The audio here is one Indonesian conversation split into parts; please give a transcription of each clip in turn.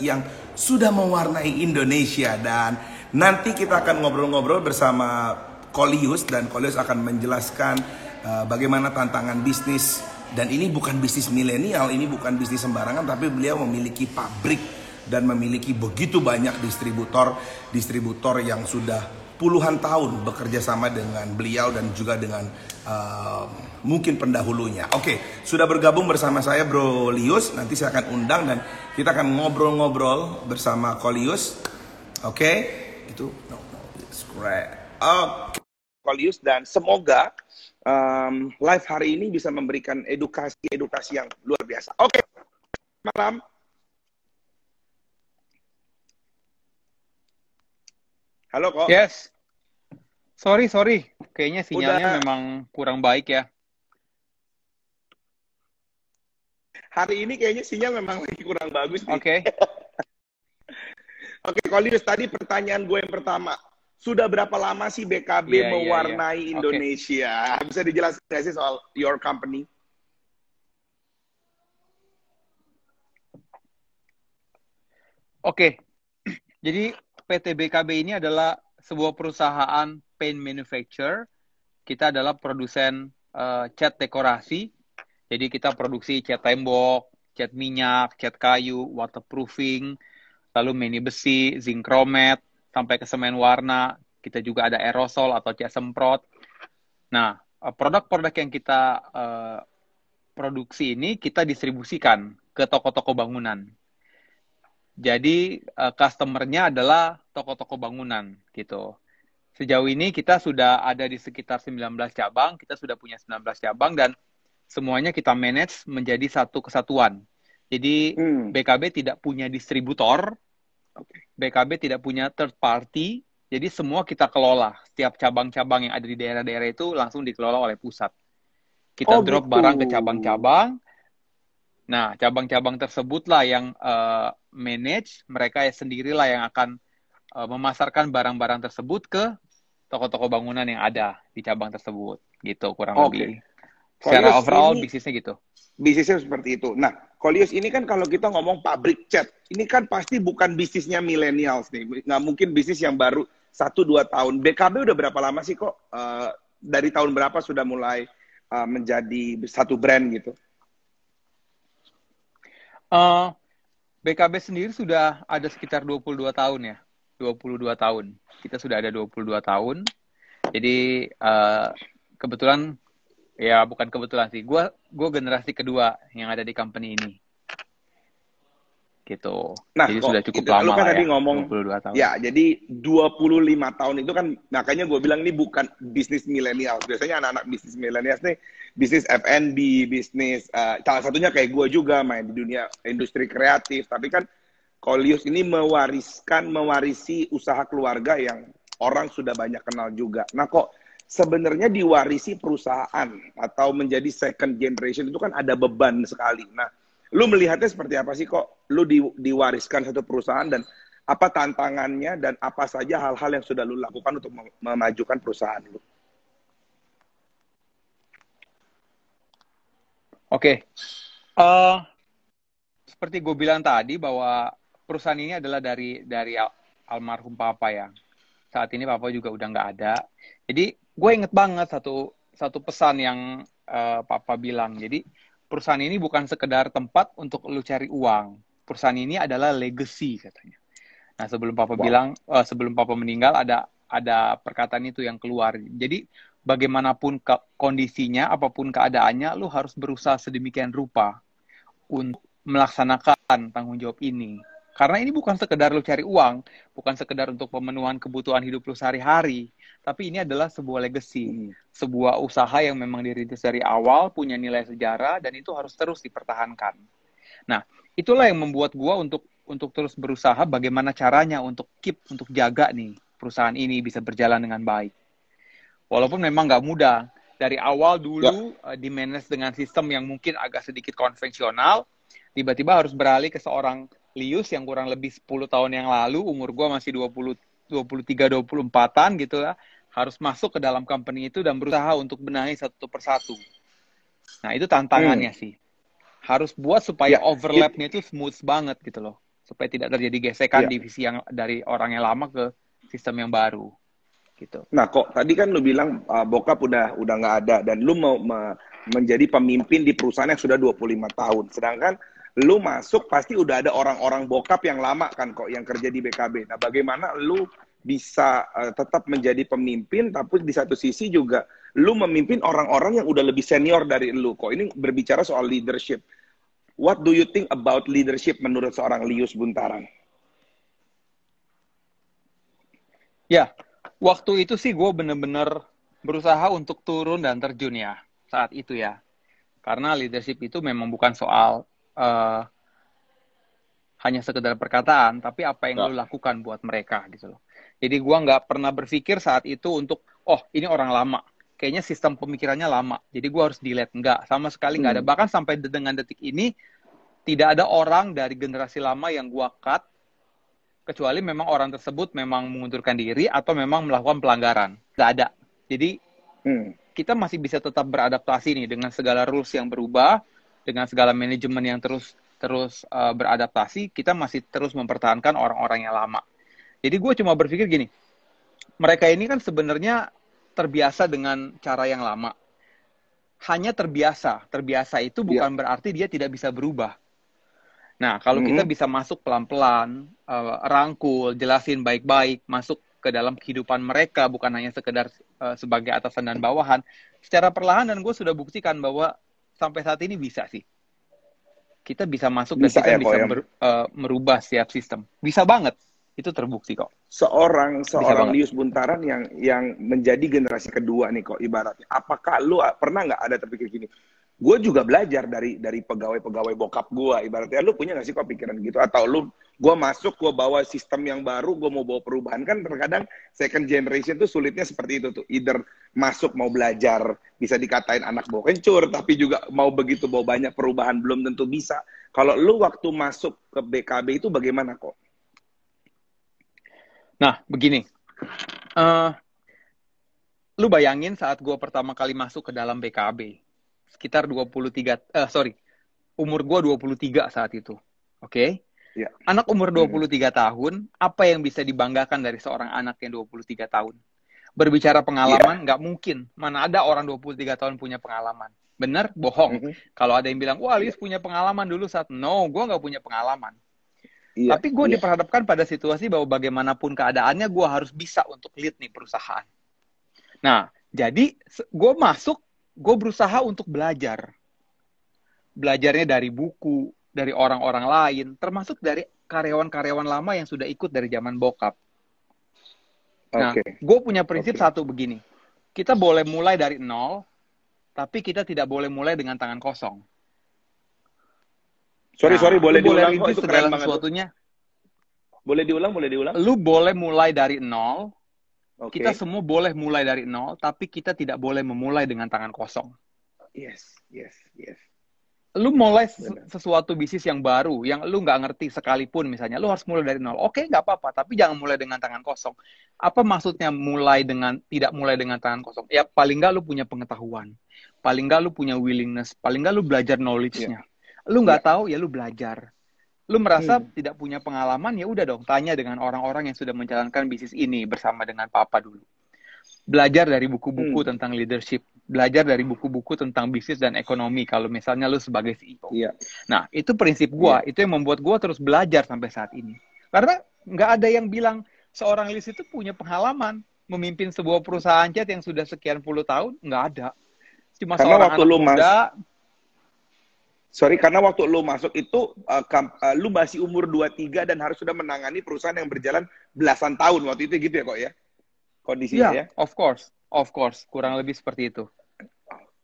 yang sudah mewarnai Indonesia. Dan nanti kita akan ngobrol-ngobrol bersama Kolius dan Kolius akan menjelaskan uh, bagaimana tantangan bisnis. Dan ini bukan bisnis milenial, ini bukan bisnis sembarangan tapi beliau memiliki pabrik dan memiliki begitu banyak distributor distributor yang sudah puluhan tahun bekerja sama dengan beliau dan juga dengan uh, mungkin pendahulunya. Oke, sudah bergabung bersama saya Bro Lius. Nanti saya akan undang dan kita akan ngobrol-ngobrol bersama Kolius. Oke, itu no, no, it's great. Oke, Kolius dan semoga um, live hari ini bisa memberikan edukasi-edukasi yang luar biasa. Oke, malam. Halo kok. Yes. Sorry, sorry. Kayaknya sinyalnya Udah. memang kurang baik ya. Hari ini kayaknya sinyal memang lagi kurang bagus nih. Oke. Oke, Kolius, tadi pertanyaan gue yang pertama. Sudah berapa lama sih BKB Iya, iya, mewarnai iya. Indonesia? Bisa dijelaskan nggak sih soal your company? Oke. Jadi PT BKB ini adalah sebuah perusahaan paint manufacturer. Kita adalah produsen eh, cat dekorasi. Jadi kita produksi cat tembok, cat minyak, cat kayu, waterproofing, lalu mini besi, zinc chromate, sampai ke semen warna. Kita juga ada aerosol atau cat semprot. Nah, eh, produk-produk yang kita eh, produksi ini kita distribusikan ke toko-toko bangunan. Jadi uh, customer-nya adalah toko-toko bangunan gitu. Sejauh ini kita sudah ada di sekitar 19 cabang, kita sudah punya 19 cabang dan semuanya kita manage menjadi satu kesatuan. Jadi Hmm. BKB tidak punya distributor, BKB tidak punya third party, jadi semua kita kelola. Setiap cabang-cabang yang ada di daerah-daerah itu langsung dikelola oleh pusat. Kita Oh, drop gitu. barang ke cabang-cabang. Nah, cabang-cabang tersebutlah yang eh, manage, mereka ya sendirilah yang akan eh, memasarkan barang-barang tersebut ke toko-toko bangunan yang ada di cabang tersebut, gitu kurang Oke. lebih. Secara Kolius, overall ini- bisnisnya gitu. bisnisnya seperti itu. Nah, Kolius ini kan kalau kita ngomong pabrik cat, ini kan pasti bukan bisnisnya millennials nih. Nggak mungkin bisnis yang baru satu dua tahun. BKB udah berapa lama sih kok? Eh, dari tahun berapa sudah mulai eh, menjadi satu brand gitu? Eh, BKB sendiri sudah ada sekitar 22 tahun ya. 22 tahun. Kita sudah ada 22 tahun. Jadi eh, kebetulan ya bukan kebetulan sih. Gua gua generasi kedua yang ada di company ini. Gitu. Nah, Jadi kok sudah cukup itu- lama lu kan lah tadi ya. ngomong 22 tahun. Ya, jadi 25 tahun itu kan makanya gue bilang ini bukan bisnis milenial. Biasanya anak-anak bisnis milenial nih bisnis F&B, bisnis eh, salah satunya kayak gue juga main di dunia industri kreatif. Tapi kan Kolius ini mewariskan mewarisi usaha keluarga yang orang sudah banyak kenal juga. Nah, kok sebenarnya diwarisi perusahaan atau menjadi second generation itu kan ada beban sekali. Nah, lu melihatnya seperti apa sih kok lu di- diwariskan satu perusahaan dan apa tantangannya dan apa saja hal-hal yang sudah lu lakukan untuk mem- memajukan perusahaan lu? Oke. Eh, seperti gue bilang tadi bahwa perusahaan ini adalah dari dari al- almarhum papa ya. Saat ini papa juga udah nggak ada. Jadi gue inget banget satu satu pesan yang eh, papa bilang. Jadi perusahaan ini bukan sekedar tempat untuk lu cari uang. Perusahaan ini adalah legacy katanya. Nah sebelum papa Wow. bilang eh, sebelum papa meninggal ada ada perkataan itu yang keluar. Jadi bagaimanapun ke- kondisinya, apa pun keadaannya, lu harus berusaha sedemikian rupa untuk melaksanakan tanggung jawab ini. Karena ini bukan sekedar lu cari uang, bukan sekedar untuk pemenuhan kebutuhan hidup lu sehari-hari, tapi ini adalah sebuah legacy, sebuah usaha yang memang dirintis dari awal, punya nilai sejarah, dan itu harus terus dipertahankan. Nah, itulah yang membuat gua untuk untuk terus berusaha bagaimana caranya untuk keep, untuk jaga nih perusahaan ini bisa berjalan dengan baik. Walaupun memang nggak mudah. Dari awal dulu eh, di manage dengan sistem yang mungkin agak sedikit konvensional, tiba-tiba harus beralih ke seorang Lius yang kurang lebih 10 tahun yang lalu, umur gua masih 20 23 24-an gitu ya, harus masuk ke dalam company itu dan berusaha untuk benahi satu persatu. Nah, itu tantangannya sih. Harus buat supaya Ya, overlapnya itu smooth banget gitu loh. supaya tidak terjadi gesekan Iya. divisi yang dari orang yang lama ke sistem yang baru gitu. Nah, kok tadi kan lu bilang uh, bokap udah udah nggak ada dan lu mau me- menjadi pemimpin di perusahaan yang sudah 25 tahun. Sedangkan lu masuk pasti udah ada orang-orang bokap yang lama kan kok yang kerja di BKB. Nah, bagaimana lu bisa uh, tetap menjadi pemimpin tapi di satu sisi juga lu memimpin orang-orang yang udah lebih senior dari lu kok. Ini berbicara soal leadership. What do you think about leadership menurut seorang Lius Buntaran? Ya, waktu itu sih gue bener-bener berusaha untuk turun dan terjun ya saat itu ya. Karena leadership itu memang bukan soal eh, hanya sekedar perkataan, tapi apa yang Ya. lo lakukan buat mereka gitu loh. Jadi gue nggak pernah berpikir saat itu untuk, oh ini orang lama, kayaknya sistem pemikirannya lama, jadi gue harus delete. Nggak, sama sekali nggak ada. Hmm. Bahkan sampai de- dengan detik ini, tidak ada orang dari generasi lama yang gue cut, kecuali memang orang tersebut memang mengundurkan diri atau memang melakukan pelanggaran. Nggak ada. Jadi Hmm. kita masih bisa tetap beradaptasi nih dengan segala rules yang berubah, dengan segala manajemen yang terus terus uh, beradaptasi, kita masih terus mempertahankan orang-orang yang lama. Jadi gue cuma berpikir gini, mereka ini kan sebenarnya terbiasa dengan cara yang lama. Hanya terbiasa, terbiasa itu bukan berarti dia tidak bisa berubah. Nah, kalau kita Mhm. bisa masuk pelan-pelan, uh, rangkul, jelasin baik-baik, masuk ke dalam kehidupan mereka, bukan hanya sekedar uh, sebagai atasan dan bawahan, secara perlahan dan gue sudah buktikan bahwa sampai saat ini bisa sih. Kita bisa masuk Bisa dan kita ya, bisa ber- uh, merubah setiap sistem. Bisa banget. Itu terbukti kok. seorang seorang. Lius Buntaran yang yang menjadi generasi kedua nih kok ibaratnya. Apakah lu a- pernah nggak ada terpikir gini? Gue juga belajar dari dari pegawai-pegawai bokap gue. Ibaratnya lu punya nggak sih kok pikiran gitu? Atau lu gue masuk gue bawa sistem yang baru, gue mau bawa perubahan kan terkadang second generation tuh sulitnya seperti itu tuh. Either masuk mau belajar bisa dikatain anak bawa kencur, tapi juga mau begitu bawa banyak perubahan belum tentu bisa. Kalau lu waktu masuk ke BKB itu bagaimana kok? Nah, begini. Eh, lu bayangin saat gue pertama kali masuk ke dalam BKB. Sekitar 23, eh sorry, umur gue 23 saat itu. Oke? Ya. Anak umur 23 tahun, apa yang bisa dibanggakan dari seorang anak yang 23 tahun? Berbicara pengalaman, nggak mungkin. Mana ada orang 23 tahun punya pengalaman. Bener? Bohong. Mhm. Kalau ada yang bilang, wah Lius punya pengalaman dulu saat, no, gue nggak punya pengalaman. Iya, Tapi gue iya. diperhadapkan pada situasi bahwa bagaimanapun keadaannya, gue harus bisa untuk lead nih perusahaan. Nah, jadi gue masuk, gue berusaha untuk belajar. Belajarnya dari buku, dari orang-orang lain, termasuk dari karyawan-karyawan lama yang sudah ikut dari zaman bokap. Nah, gue punya prinsip Oke. satu begini. Kita boleh mulai dari nol, tapi kita tidak boleh mulai dengan tangan kosong. Sorry, Nah, sorry, boleh diulang kok, rintis itu segala sesuatunya. Boleh diulang, boleh diulang? Lu boleh mulai dari nol, Oke. Kita semua boleh mulai dari nol, tapi kita tidak boleh memulai dengan tangan kosong. Yes, yes, yes. Lu mulai sesuatu bisnis yang baru, yang lu nggak ngerti sekalipun misalnya, lu harus mulai dari nol. Oke, nggak apa-apa, tapi jangan mulai dengan tangan kosong. Apa maksudnya mulai dengan tidak mulai dengan tangan kosong? Ya paling nggak lu punya pengetahuan, paling nggak lu punya willingness, paling nggak lu belajar knowledge-nya. Lu nggak tahu ya lu belajar. Lu merasa Hmm. tidak punya pengalaman ya udah dong tanya dengan orang-orang yang sudah menjalankan bisnis ini bersama dengan papa dulu. Belajar dari buku-buku Hmm. tentang leadership, belajar dari buku-buku tentang bisnis dan ekonomi kalau misalnya lu sebagai CEO. Iya. Nah, itu prinsip gua, itu yang membuat gua terus belajar sampai saat ini. Karena nggak ada yang bilang seorang Lis itu punya pengalaman memimpin sebuah perusahaan cat yang sudah sekian puluh tahun, nggak ada. Cuma Karena seorang waktu anak lu muda, Sorry, karena waktu lu masuk itu, uh, uh, lu masih umur 23 dan harus sudah menangani perusahaan yang berjalan belasan tahun waktu itu gitu ya kok ya? Kondisinya ya? ya, of course, of course, kurang lebih seperti itu.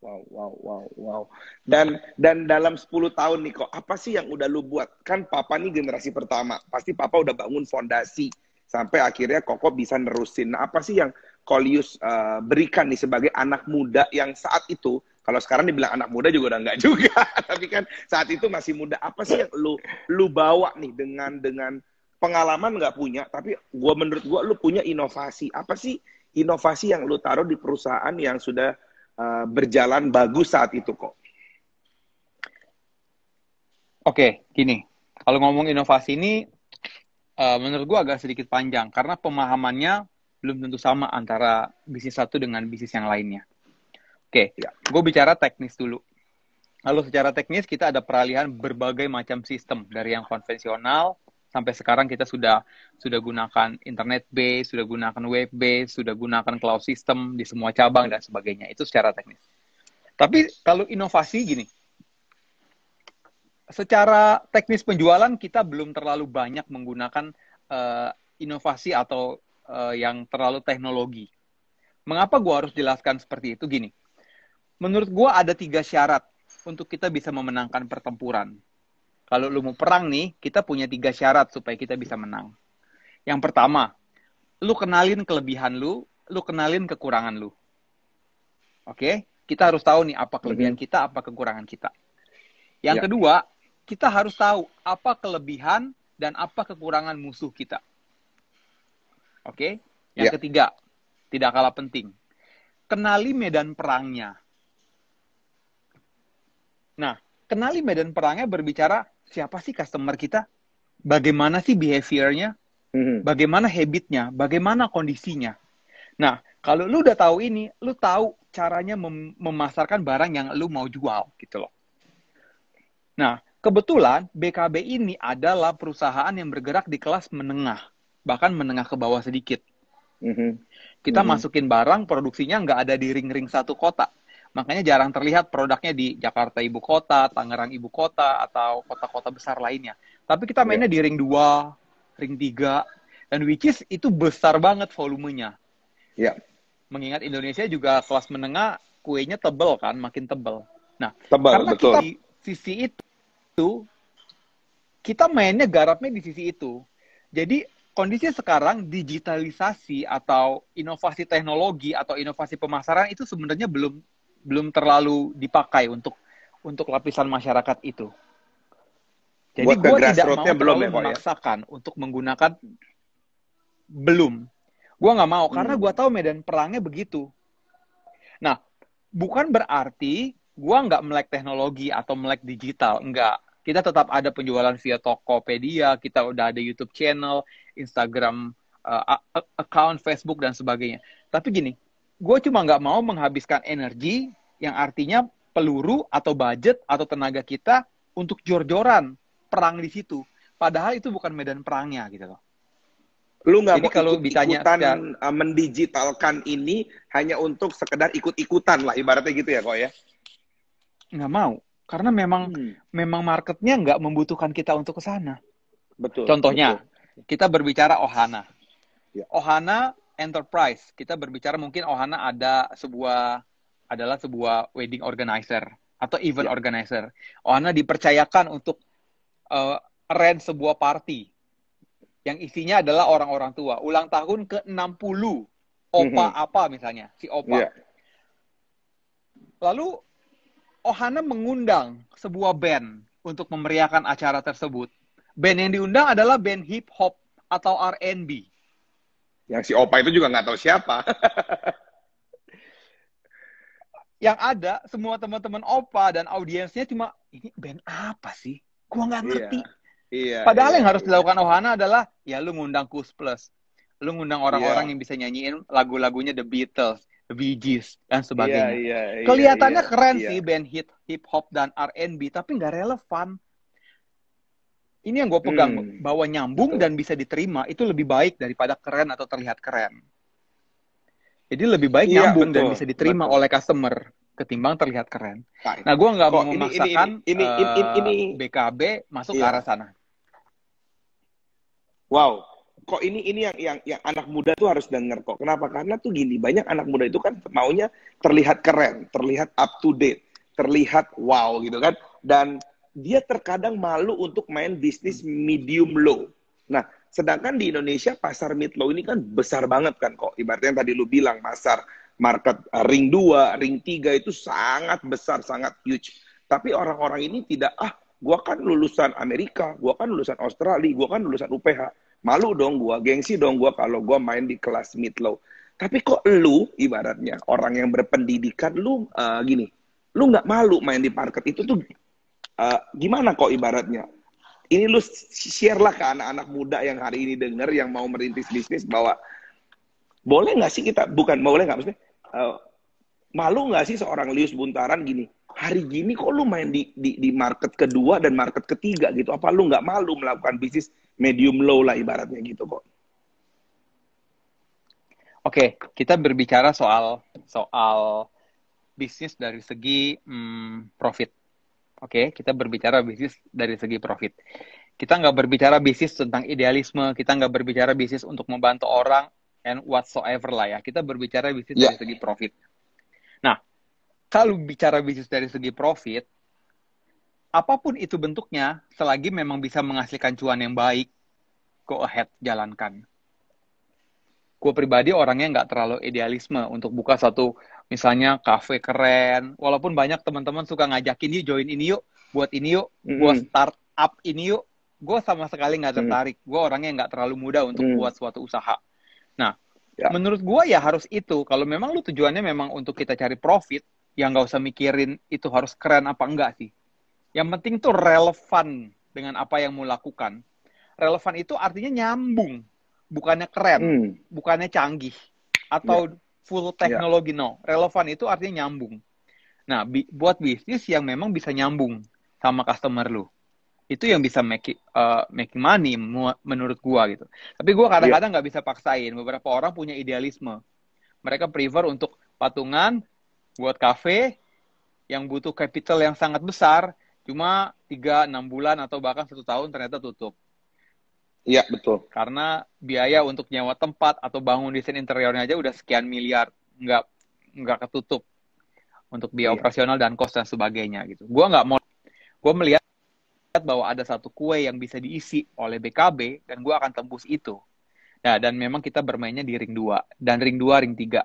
Wow, wow, wow, wow. Dan dan dalam 10 tahun nih kok, apa sih yang udah lu buat? Kan papa nih generasi pertama, pasti papa udah bangun fondasi sampai akhirnya Koko bisa nerusin. Nah, apa sih yang Kolius uh, berikan nih sebagai anak muda yang saat itu, kalau sekarang dibilang anak muda juga udah enggak juga, tapi kan saat itu masih muda. Apa sih yang lu lu bawa nih dengan dengan pengalaman nggak punya, tapi gua menurut gua lu punya inovasi. Apa sih inovasi yang lu taruh di perusahaan yang sudah uh, berjalan bagus saat itu kok? Oke, gini. Kalau ngomong inovasi ini, uh, menurut gue agak sedikit panjang karena pemahamannya belum tentu sama antara bisnis satu dengan bisnis yang lainnya. Oke, ya. gue bicara teknis dulu. Lalu secara teknis kita ada peralihan berbagai macam sistem dari yang konvensional sampai sekarang kita sudah sudah gunakan internet base, sudah gunakan web base, sudah gunakan cloud system di semua cabang dan sebagainya. Itu secara teknis. Tapi kalau inovasi gini, secara teknis penjualan kita belum terlalu banyak menggunakan uh, inovasi atau uh, yang terlalu teknologi. Mengapa gue harus jelaskan seperti itu? Gini, menurut gue ada tiga syarat untuk kita bisa memenangkan pertempuran. Kalau lu mau perang nih, kita punya tiga syarat supaya kita bisa menang. Yang pertama, lu kenalin kelebihan lu, lu kenalin kekurangan lu. Oke, kita harus tahu nih apa kelebihan mm-hmm. kita, apa kekurangan kita. Yang ya. kedua, kita harus tahu apa kelebihan dan apa kekurangan musuh kita. Oke, yang ya. ketiga, tidak kalah penting, kenali medan perangnya. Nah, kenali medan perangnya berbicara siapa sih customer kita, bagaimana sih behaviornya, mm-hmm. bagaimana habitnya, bagaimana kondisinya. Nah, kalau lu udah tahu ini, lu tahu caranya mem- memasarkan barang yang lu mau jual gitu loh. Nah, kebetulan BKB ini adalah perusahaan yang bergerak di kelas menengah, bahkan menengah ke bawah sedikit. Mm-hmm. Kita mm-hmm. masukin barang, produksinya nggak ada di ring-ring satu kota Makanya jarang terlihat produknya di Jakarta ibu kota, Tangerang ibu kota, atau kota-kota besar lainnya. Tapi kita mainnya yeah. di ring 2, ring 3, dan which is itu besar banget volumenya. Yeah. Mengingat Indonesia juga kelas menengah, kuenya tebel kan, makin tebel. Nah, tebal, karena betul. kita di sisi itu, kita mainnya garapnya di sisi itu. Jadi kondisi sekarang digitalisasi atau inovasi teknologi atau inovasi pemasaran itu sebenarnya belum belum terlalu dipakai untuk untuk lapisan masyarakat itu. Jadi gue tidak mau belum ya, ya? memaksakan ya? untuk menggunakan belum. Gue nggak mau karena hmm. gue tahu medan perangnya begitu. Nah, bukan berarti gue nggak melek teknologi atau melek digital, enggak. Kita tetap ada penjualan via Tokopedia, kita udah ada YouTube channel, Instagram uh, account, Facebook dan sebagainya. Tapi gini, gue cuma nggak mau menghabiskan energi yang artinya peluru atau budget atau tenaga kita untuk jor-joran perang di situ. Padahal itu bukan medan perangnya gitu loh. Lu nggak mau kalau ikut ditanya ikutan secara... Uh, mendigitalkan ini hanya untuk sekedar ikut-ikutan lah ibaratnya gitu ya kok ya? Nggak mau, karena memang hmm. memang marketnya nggak membutuhkan kita untuk ke sana. Betul. Contohnya, betul. kita berbicara Ohana. Ya. Ohana Enterprise. Kita berbicara mungkin Ohana ada sebuah adalah sebuah wedding organizer atau event yeah. organizer. Ohana dipercayakan untuk uh, rent sebuah party yang isinya adalah orang-orang tua. Ulang tahun ke-60 opa mm -hmm. apa misalnya, si opa. Yeah. Lalu Ohana mengundang sebuah band untuk memeriahkan acara tersebut. Band yang diundang adalah band hip hop atau R&B. Yang si Opa itu juga nggak tahu siapa. yang ada semua teman-teman Opa dan audiensnya cuma ini band apa sih? Gua nggak iya. ngerti. Iya. Iya, Padahal iya, yang harus iya. dilakukan Ohana adalah ya lu ngundang Kus Plus. Lu ngundang orang-orang iya. yang bisa nyanyiin lagu-lagunya The Beatles, The Bee Gees dan sebagainya. Iya, iya, iya, Kelihatannya iya, keren iya. sih band hit hip hop dan R&B tapi nggak relevan. Ini yang gue pegang hmm. bahwa nyambung Betul. dan bisa diterima itu lebih baik daripada keren atau terlihat keren. Jadi lebih baik iya, nyambung betul, dan bisa diterima betul. oleh customer ketimbang terlihat keren. Nah, gue nggak mau memaksakan ini, ini, ini, ini, ini, ini, BKB masuk iya. ke arah sana. Wow, kok ini ini yang yang yang anak muda tuh harus denger kok. Kenapa? Karena tuh gini, banyak anak muda itu kan maunya terlihat keren, terlihat up to date, terlihat wow gitu kan. Dan dia terkadang malu untuk main bisnis medium low. Nah, sedangkan di Indonesia pasar mid low ini kan besar banget kan kok. Ibaratnya yang tadi lu bilang pasar market uh, ring 2, ring 3 itu sangat besar, sangat huge. Tapi orang-orang ini tidak ah, gua kan lulusan Amerika, gua kan lulusan Australia, gua kan lulusan UPH. Malu dong gua, gengsi dong gua kalau gua main di kelas mid low. Tapi kok lu ibaratnya orang yang berpendidikan lu uh, gini, lu nggak malu main di market itu tuh uh, gimana kok ibaratnya? ini lu share lah ke anak-anak muda yang hari ini denger yang mau merintis bisnis bahwa boleh nggak sih kita bukan boleh nggak maksudnya uh, malu nggak sih seorang Lius Buntaran gini hari gini kok lu main di, di di market kedua dan market ketiga gitu apa lu nggak malu melakukan bisnis medium low lah ibaratnya gitu kok Oke, kita berbicara soal soal bisnis dari segi hmm, profit. Oke, kita berbicara bisnis dari segi profit. Kita nggak berbicara bisnis tentang idealisme, kita nggak berbicara bisnis untuk membantu orang and whatsoever lah ya. Kita berbicara bisnis yeah. dari segi profit. Nah, kalau bicara bisnis dari segi profit, apa pun itu bentuknya, selagi memang bisa menghasilkan cuan yang baik, go ahead, jalankan gue pribadi orangnya nggak terlalu idealisme untuk buka satu misalnya kafe keren walaupun banyak teman-teman suka ngajakin yuk join ini yuk buat ini yuk mm-hmm. gue start up ini yuk gue sama sekali nggak tertarik mm. gue orangnya nggak terlalu muda untuk mm. buat suatu usaha nah ya. menurut gue ya harus itu kalau memang lu tujuannya memang untuk kita cari profit yang nggak usah mikirin itu harus keren apa enggak sih yang penting tuh relevan dengan apa yang mau lakukan relevan itu artinya nyambung bukannya keren, hmm. bukannya canggih atau yeah. Full teknologi yeah. no. Relevan itu artinya nyambung. Nah, bi buat bisnis yang memang bisa nyambung sama customer lu. Itu yang bisa make uh, making money menurut gua gitu. Tapi gua kadang-kadang nggak -kadang bisa paksain. Beberapa orang punya idealisme. Mereka prefer untuk patungan buat cafe yang butuh capital yang sangat besar cuma 3 6 bulan atau bahkan satu tahun ternyata tutup Iya betul. Karena biaya untuk nyewa tempat atau bangun desain interiornya aja udah sekian miliar, nggak nggak ketutup untuk biaya iya. operasional dan kos dan sebagainya gitu. Gua nggak mau, gue melihat bahwa ada satu kue yang bisa diisi oleh BKB dan gue akan tembus itu. Nah, dan memang kita bermainnya di ring 2 dan ring 2, ring 3.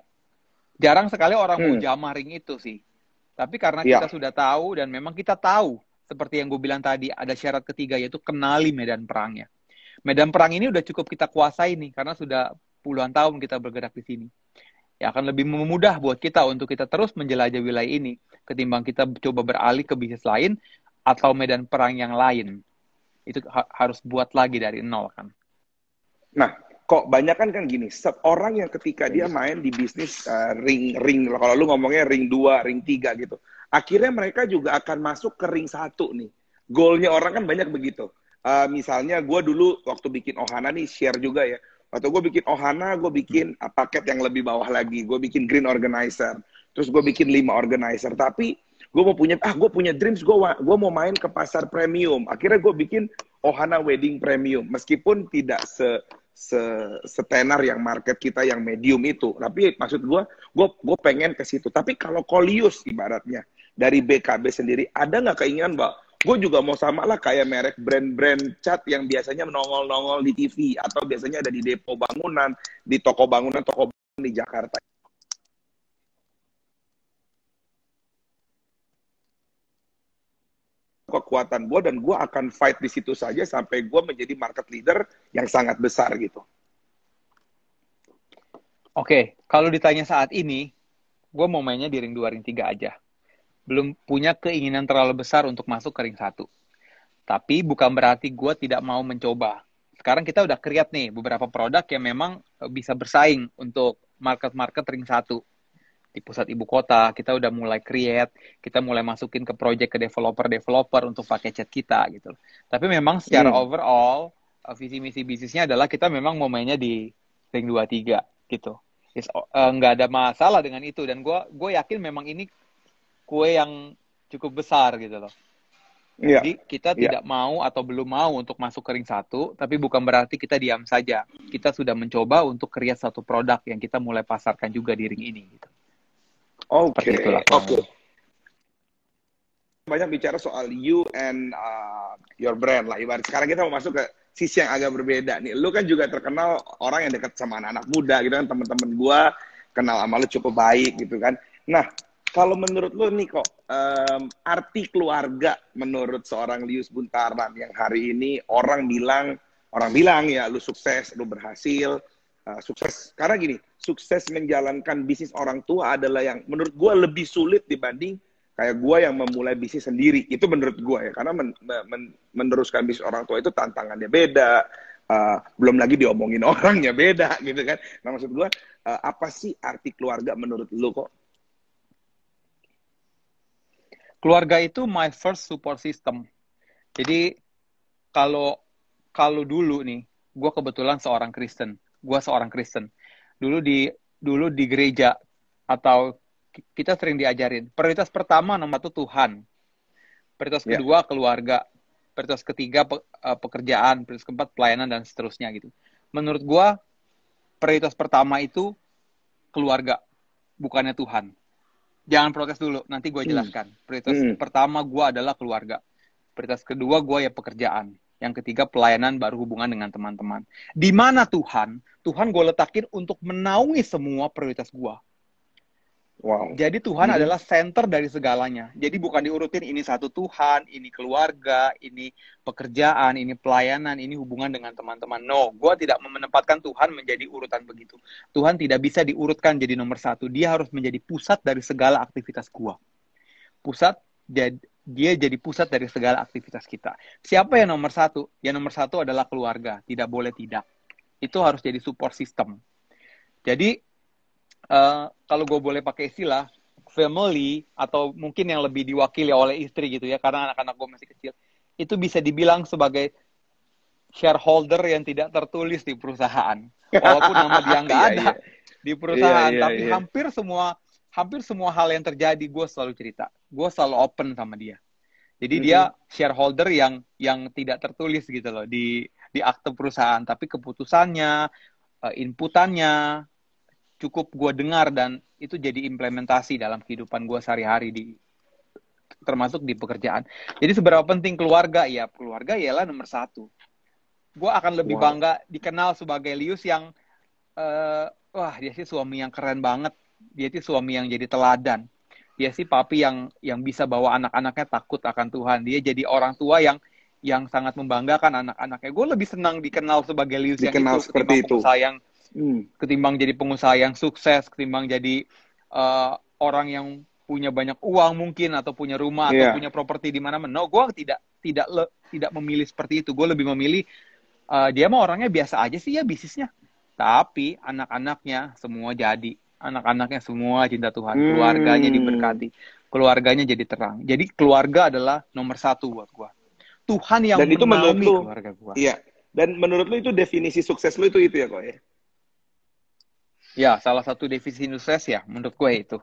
Jarang sekali orang hmm. mau jamah ring itu sih. Tapi karena ya. kita sudah tahu dan memang kita tahu seperti yang gue bilang tadi ada syarat ketiga yaitu kenali medan perangnya medan perang ini udah cukup kita kuasai nih karena sudah puluhan tahun kita bergerak di sini. Ya akan lebih memudah buat kita untuk kita terus menjelajah wilayah ini ketimbang kita coba beralih ke bisnis lain atau medan perang yang lain. Itu ha harus buat lagi dari nol kan. Nah, kok banyak kan kan gini, orang yang ketika dia main di bisnis uh, ring ring kalau lu ngomongnya ring 2, ring 3 gitu. Akhirnya mereka juga akan masuk ke ring satu nih. Goalnya orang kan banyak begitu uh, misalnya gue dulu waktu bikin Ohana nih share juga ya. Waktu gue bikin Ohana, gue bikin uh, paket yang lebih bawah lagi. Gue bikin Green Organizer. Terus gue bikin lima organizer. Tapi gue mau punya, ah gue punya dreams, gue gue mau main ke pasar premium. Akhirnya gue bikin Ohana Wedding Premium. Meskipun tidak se se setenar yang market kita yang medium itu. Tapi maksud gue, gue gue pengen ke situ. Tapi kalau Kolius ibaratnya dari BKB sendiri, ada nggak keinginan bahwa gue juga mau sama lah kayak merek brand-brand cat yang biasanya nongol-nongol di TV atau biasanya ada di depo bangunan, di toko bangunan, toko bangunan di Jakarta. kekuatan gue dan gue akan fight di situ saja sampai gue menjadi market leader yang sangat besar gitu. Oke, kalau ditanya saat ini, gue mau mainnya di ring 2, ring 3 aja belum punya keinginan terlalu besar untuk masuk ke ring satu. Tapi bukan berarti gue tidak mau mencoba. Sekarang kita udah create nih beberapa produk yang memang eh, bisa bersaing untuk market-market ring satu di pusat ibu kota kita udah mulai create kita mulai masukin ke project ke developer developer untuk pakai chat kita gitu tapi memang secara hmm. overall uh, visi misi bisnisnya adalah kita memang mau mainnya di ring dua tiga gitu uh, nggak uh, ada masalah dengan itu dan gue gue yakin memang ini kue yang cukup besar gitu loh. Yeah. Jadi kita yeah. tidak mau atau belum mau untuk masuk ke ring satu, tapi bukan berarti kita diam saja. Kita sudah mencoba untuk kreat satu produk yang kita mulai pasarkan juga di ring ini. Gitu. Oke. Okay. Oke. Okay. Banyak bicara soal you and uh, your brand lah. Ibarat sekarang kita mau masuk ke sisi yang agak berbeda nih. Lu kan juga terkenal orang yang dekat sama anak-anak muda gitu kan. Teman-teman gua kenal sama lu cukup baik gitu kan. Nah, kalau menurut lo nih kok um, arti keluarga menurut seorang Lius Buntaran yang hari ini orang bilang orang bilang ya lu sukses, lu berhasil, uh, sukses. Karena gini sukses menjalankan bisnis orang tua adalah yang menurut gue lebih sulit dibanding kayak gue yang memulai bisnis sendiri. Itu menurut gue ya karena men, men, meneruskan bisnis orang tua itu tantangannya beda uh, belum lagi diomongin orangnya beda gitu kan. Nah maksud gue uh, apa sih arti keluarga menurut lu kok keluarga itu my first support system. Jadi kalau kalau dulu nih gue kebetulan seorang Kristen. Gue seorang Kristen. Dulu di dulu di gereja atau kita sering diajarin prioritas pertama nomor satu Tuhan. Prioritas yeah. kedua keluarga. Prioritas ketiga pe uh, pekerjaan. Prioritas keempat pelayanan dan seterusnya gitu. Menurut gua prioritas pertama itu keluarga bukannya Tuhan jangan protes dulu nanti gue hmm. jelaskan. Prioritas hmm. pertama gue adalah keluarga. Prioritas kedua gue ya pekerjaan. Yang ketiga pelayanan baru hubungan dengan teman-teman. Di mana Tuhan? Tuhan gue letakin untuk menaungi semua prioritas gue Wow. Jadi Tuhan hmm. adalah center dari segalanya. Jadi bukan diurutin ini satu Tuhan, ini keluarga, ini pekerjaan, ini pelayanan, ini hubungan dengan teman-teman. No, gue tidak menempatkan Tuhan menjadi urutan begitu. Tuhan tidak bisa diurutkan jadi nomor satu. Dia harus menjadi pusat dari segala aktivitas gue. Pusat, dia jadi pusat dari segala aktivitas kita. Siapa yang nomor satu? Yang nomor satu adalah keluarga. Tidak boleh tidak. Itu harus jadi support system. Jadi uh, kalau gue boleh pakai istilah family atau mungkin yang lebih diwakili oleh istri gitu ya karena anak-anak gue masih kecil itu bisa dibilang sebagai shareholder yang tidak tertulis di perusahaan. Walaupun nama dia nggak iya, ada iya, di perusahaan iya, iya, tapi iya. hampir semua hampir semua hal yang terjadi gue selalu cerita. Gue selalu open sama dia. Jadi mm -hmm. dia shareholder yang yang tidak tertulis gitu loh di di akte perusahaan. Tapi keputusannya eh, inputannya cukup gue dengar dan itu jadi implementasi dalam kehidupan gue sehari-hari di termasuk di pekerjaan. Jadi seberapa penting keluarga? Ya keluarga ialah nomor satu. Gue akan lebih wow. bangga dikenal sebagai Lius yang uh, wah dia sih suami yang keren banget. Dia sih suami yang jadi teladan. Dia sih papi yang yang bisa bawa anak-anaknya takut akan Tuhan. Dia jadi orang tua yang yang sangat membanggakan anak-anaknya. Gue lebih senang dikenal sebagai Lius dikenal yang itu seperti itu. Sayang hmm. ketimbang jadi pengusaha yang sukses, ketimbang jadi uh, orang yang punya banyak uang mungkin atau punya rumah yeah. atau iya. punya properti di mana-mana. No, gue tidak tidak le, tidak memilih seperti itu. Gue lebih memilih uh, dia mah orangnya biasa aja sih ya bisnisnya. Tapi anak-anaknya semua jadi, anak-anaknya semua cinta Tuhan, hmm. keluarganya diberkati, keluarganya jadi terang. Jadi keluarga adalah nomor satu buat gue. Tuhan yang dan itu menurut lu, keluarga gue. Iya. Dan menurut lu itu definisi sukses lu itu itu ya kok ya? Ya, salah satu definisi sukses ya, menurut gue itu.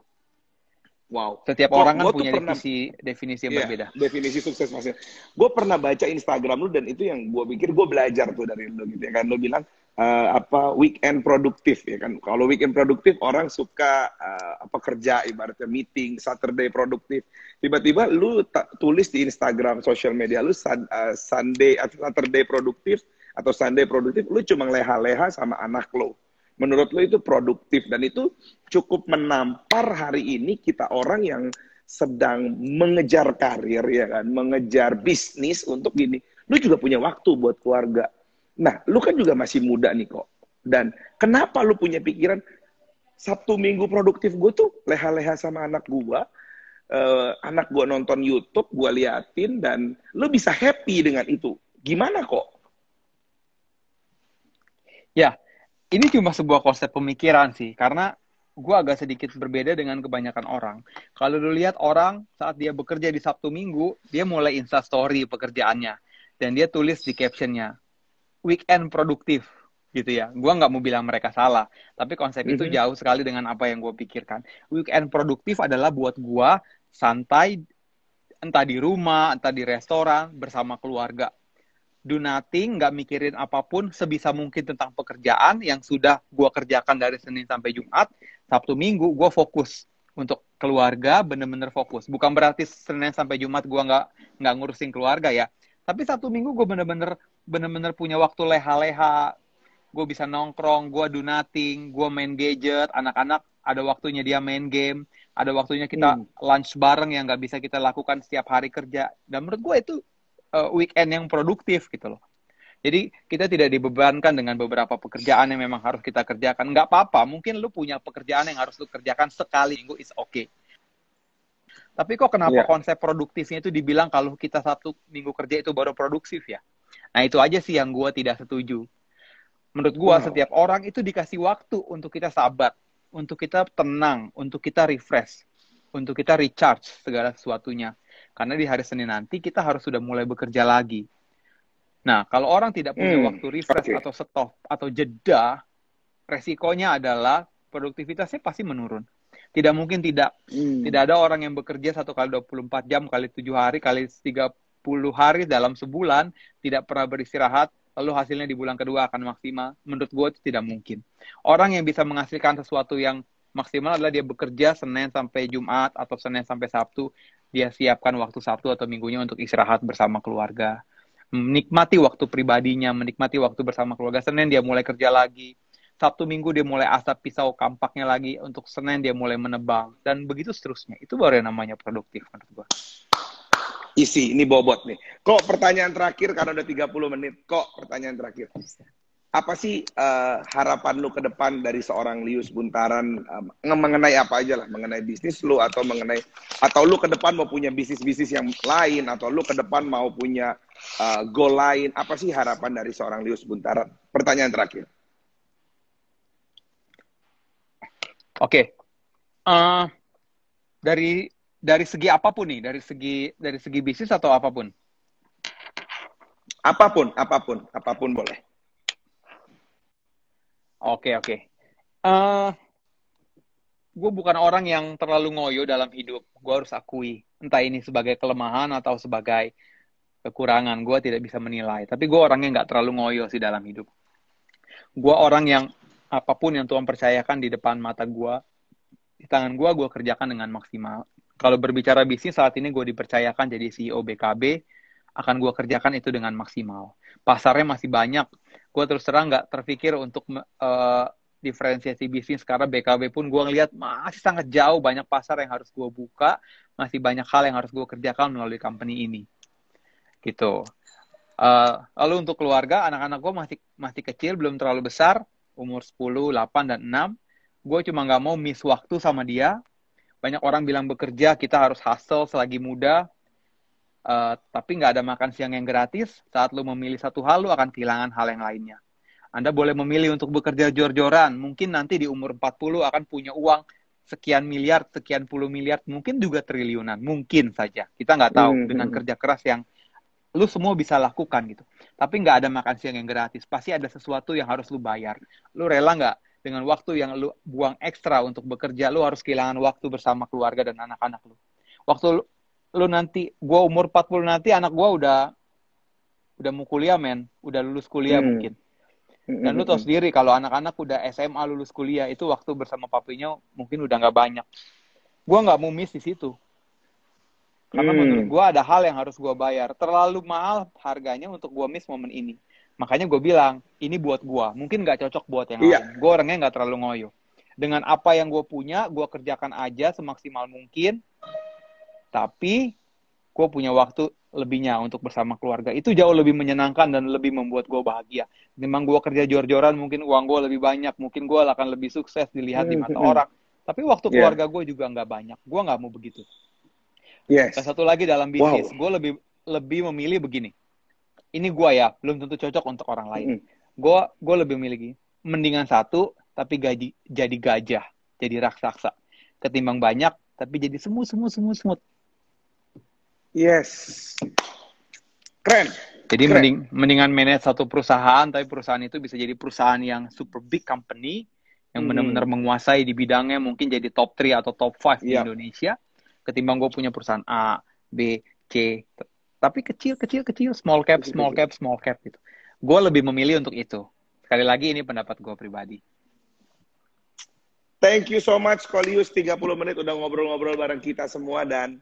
Wow. Setiap orang kan punya pernah, definisi definisi yang yeah, berbeda. Definisi sukses maksudnya. Gue pernah baca Instagram lu dan itu yang gue pikir gue belajar tuh dari lu gitu ya kan. Lu bilang uh, apa weekend produktif ya kan. Kalau weekend produktif orang suka uh, apa kerja ibaratnya meeting, Saturday produktif. Tiba-tiba lu tulis di Instagram sosial media lu sun, uh, Sunday atau Saturday produktif atau Sunday produktif, lu cuma leha-leha sama anak lo menurut lo itu produktif dan itu cukup menampar hari ini kita orang yang sedang mengejar karir ya kan, mengejar bisnis untuk gini. Lu juga punya waktu buat keluarga. Nah, lu kan juga masih muda nih kok. Dan kenapa lu punya pikiran Sabtu Minggu produktif gue tuh leha-leha sama anak gue, uh, anak gue nonton YouTube, gue liatin dan lu bisa happy dengan itu. Gimana kok? Ya, ini cuma sebuah konsep pemikiran sih, karena gue agak sedikit berbeda dengan kebanyakan orang. Kalau lu lihat orang saat dia bekerja di Sabtu Minggu, dia mulai Insta Story pekerjaannya. Dan dia tulis di captionnya, weekend produktif gitu ya. Gue nggak mau bilang mereka salah, tapi konsep mm -hmm. itu mhm. jauh sekali dengan apa yang gue pikirkan. Weekend produktif adalah buat gue santai, entah di rumah, entah di restoran, bersama keluarga do nothing, nggak mikirin apa pun sebisa mungkin tentang pekerjaan yang sudah gue kerjakan dari Senin sampai Jumat, Sabtu Minggu gue fokus untuk keluarga bener-bener fokus. Bukan berarti Senin sampai Jumat gue nggak nggak ngurusin keluarga ya, tapi Sabtu Minggu gue bener-bener bener-bener punya waktu leha-leha, gue bisa nongkrong, gue do nothing, gue main gadget, anak-anak ada waktunya dia main game, ada waktunya kita hmm. lunch bareng yang nggak bisa kita lakukan setiap hari kerja. Dan menurut gue itu uh, weekend yang produktif gitu loh. Jadi kita tidak dibebankan dengan beberapa pekerjaan yang memang harus kita kerjakan. Nggak apa-apa, mungkin lu punya pekerjaan yang harus lu kerjakan sekali minggu is okay. Tapi kok kenapa yeah. konsep produktifnya itu dibilang kalau kita satu minggu kerja itu baru produktif ya? Nah itu aja sih yang gue tidak setuju. Menurut gue wow. setiap orang itu dikasih waktu untuk kita sabar, untuk kita tenang, untuk kita refresh, untuk kita recharge segala sesuatunya. Karena di hari Senin nanti kita harus sudah mulai bekerja lagi. Nah, kalau orang tidak punya hmm, waktu refresh okay. atau stop atau jeda, resikonya adalah produktivitasnya pasti menurun. Tidak mungkin tidak. Hmm. Tidak ada orang yang bekerja satu kali 24 jam, kali tujuh hari, kali 30 hari dalam sebulan, tidak pernah beristirahat, lalu hasilnya di bulan kedua akan maksimal. Menurut gue itu tidak mungkin. Orang yang bisa menghasilkan sesuatu yang maksimal adalah dia bekerja Senin sampai Jumat atau Senin sampai Sabtu. Dia siapkan waktu Sabtu atau minggunya untuk istirahat bersama keluarga menikmati waktu pribadinya, menikmati waktu bersama keluarga. Senin dia mulai kerja lagi. Sabtu Minggu dia mulai asap pisau kampaknya lagi. Untuk Senin dia mulai menebang. Dan begitu seterusnya. Itu baru yang namanya produktif menurut gua. Isi, ini bobot nih. Kok pertanyaan terakhir, karena udah 30 menit. Kok pertanyaan terakhir? Apa sih uh, harapan lu ke depan dari seorang Lius Buntaran um, mengenai apa aja lah, mengenai bisnis lu atau mengenai atau lu ke depan mau punya bisnis-bisnis yang lain atau lu ke depan mau punya uh, goal lain? Apa sih harapan dari seorang Lius Buntaran? Pertanyaan terakhir. Oke, okay. uh, eh, dari dari segi apa pun nih, dari segi dari segi bisnis atau apa pun? Apa pun, apa pun, apa pun boleh. Oke oke. Uh, eh, gue bukan orang yang terlalu ngoyo dalam hidup. Gue harus akui, entah ini sebagai kelemahan atau sebagai kekurangan gue tidak bisa menilai tapi gue orangnya nggak terlalu ngoyo sih dalam hidup gue orang yang apa pun yang Tuhan percayakan di depan mata gue di tangan gue gue kerjakan dengan maksimal kalau berbicara bisnis saat ini gue dipercayakan jadi CEO BKB akan gue kerjakan itu dengan maksimal pasarnya masih banyak gue terus terang nggak terpikir untuk uh, diferensiasi bisnis karena BKB pun gue ngeliat masih sangat jauh banyak pasar yang harus gue buka masih banyak hal yang harus gue kerjakan melalui company ini gitu. Uh, lalu untuk keluarga, anak-anak gue masih masih kecil, belum terlalu besar, umur 10, 8, dan 6. Gue cuma nggak mau miss waktu sama dia. Banyak orang bilang bekerja, kita harus hustle selagi muda. Uh, tapi nggak ada makan siang yang gratis. Saat lo memilih satu hal, lo akan kehilangan hal yang lainnya. Anda boleh memilih untuk bekerja jor-joran. Mungkin nanti di umur 40 akan punya uang sekian miliar, sekian puluh miliar, mungkin juga triliunan. Mungkin saja. Kita nggak tahu hmm. dengan hmm. kerja keras yang lu semua bisa lakukan gitu. Tapi nggak ada makan siang yang gratis. Pasti ada sesuatu yang harus lu bayar. Lu rela nggak dengan waktu yang lu buang ekstra untuk bekerja, lu harus kehilangan waktu bersama keluarga dan anak-anak lu. Waktu lu, nanti, gua umur 40 nanti, anak gua udah udah mau kuliah men, udah lulus kuliah hmm. mungkin. Dan lu tau sendiri kalau anak-anak udah SMA lulus kuliah itu waktu bersama papinya mungkin udah nggak banyak. Gua nggak mau miss di situ karena hmm. menurut gue ada hal yang harus gue bayar. Terlalu mahal harganya untuk gue miss momen ini. Makanya gue bilang, ini buat gue. Mungkin gak cocok buat yang yeah. lain. Gue orangnya gak terlalu ngoyo. Dengan apa yang gue punya, gue kerjakan aja semaksimal mungkin. Tapi gue punya waktu lebihnya untuk bersama keluarga. Itu jauh lebih menyenangkan dan lebih membuat gue bahagia. Memang gue kerja jor-joran, mungkin uang gue lebih banyak. Mungkin gue akan lebih sukses dilihat di mata hmm. orang. Tapi waktu keluarga gue juga nggak banyak. Gue nggak mau begitu. Yes. Dan satu lagi dalam bisnis, wow. gue lebih lebih memilih begini. Ini gue ya, belum tentu cocok untuk orang lain. Gue mm. gue lebih memilih mendingan satu tapi gaji jadi gajah, jadi raksasa. Ketimbang banyak tapi jadi semut semut semut semut. Yes. Keren. Jadi Keren. mending mendingan manage satu perusahaan tapi perusahaan itu bisa jadi perusahaan yang super big company yang hmm. benar-benar menguasai di bidangnya mungkin jadi top 3 atau top 5 di Indonesia ketimbang gue punya perusahaan A, B, C, tapi kecil, kecil, kecil, small cap, small cap, small cap gitu. Gue lebih memilih untuk itu. Sekali lagi ini pendapat gue pribadi. Thank you so much, Kolius. 30 menit udah ngobrol-ngobrol bareng kita semua dan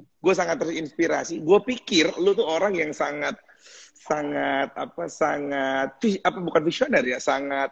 gue sangat terinspirasi. Gue pikir lu tuh orang yang sangat sangat apa sangat apa bukan visioner ya, sangat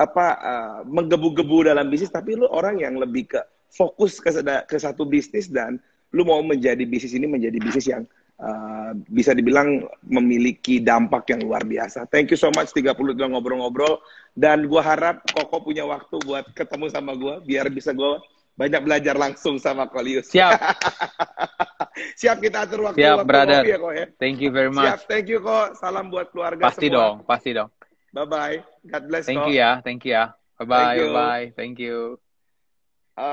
apa uh, menggebu-gebu dalam bisnis tapi lu orang yang lebih ke fokus ke, ke satu bisnis dan lu mau menjadi bisnis ini menjadi bisnis yang uh, bisa dibilang memiliki dampak yang luar biasa. Thank you so much 30 udah ngobrol-ngobrol dan gua harap Koko punya waktu buat ketemu sama gua biar bisa gua banyak belajar langsung sama Kolius. Siap. Siap kita atur waktu Siap, waktu brother. ya kok ya. Thank you very Siap, much. thank you kok. Salam buat keluarga Pasti semua. dong, pasti dong. Bye bye. God bless Thank kok. you ya, thank you ya. Bye bye, Thank you. bye bye. Thank you.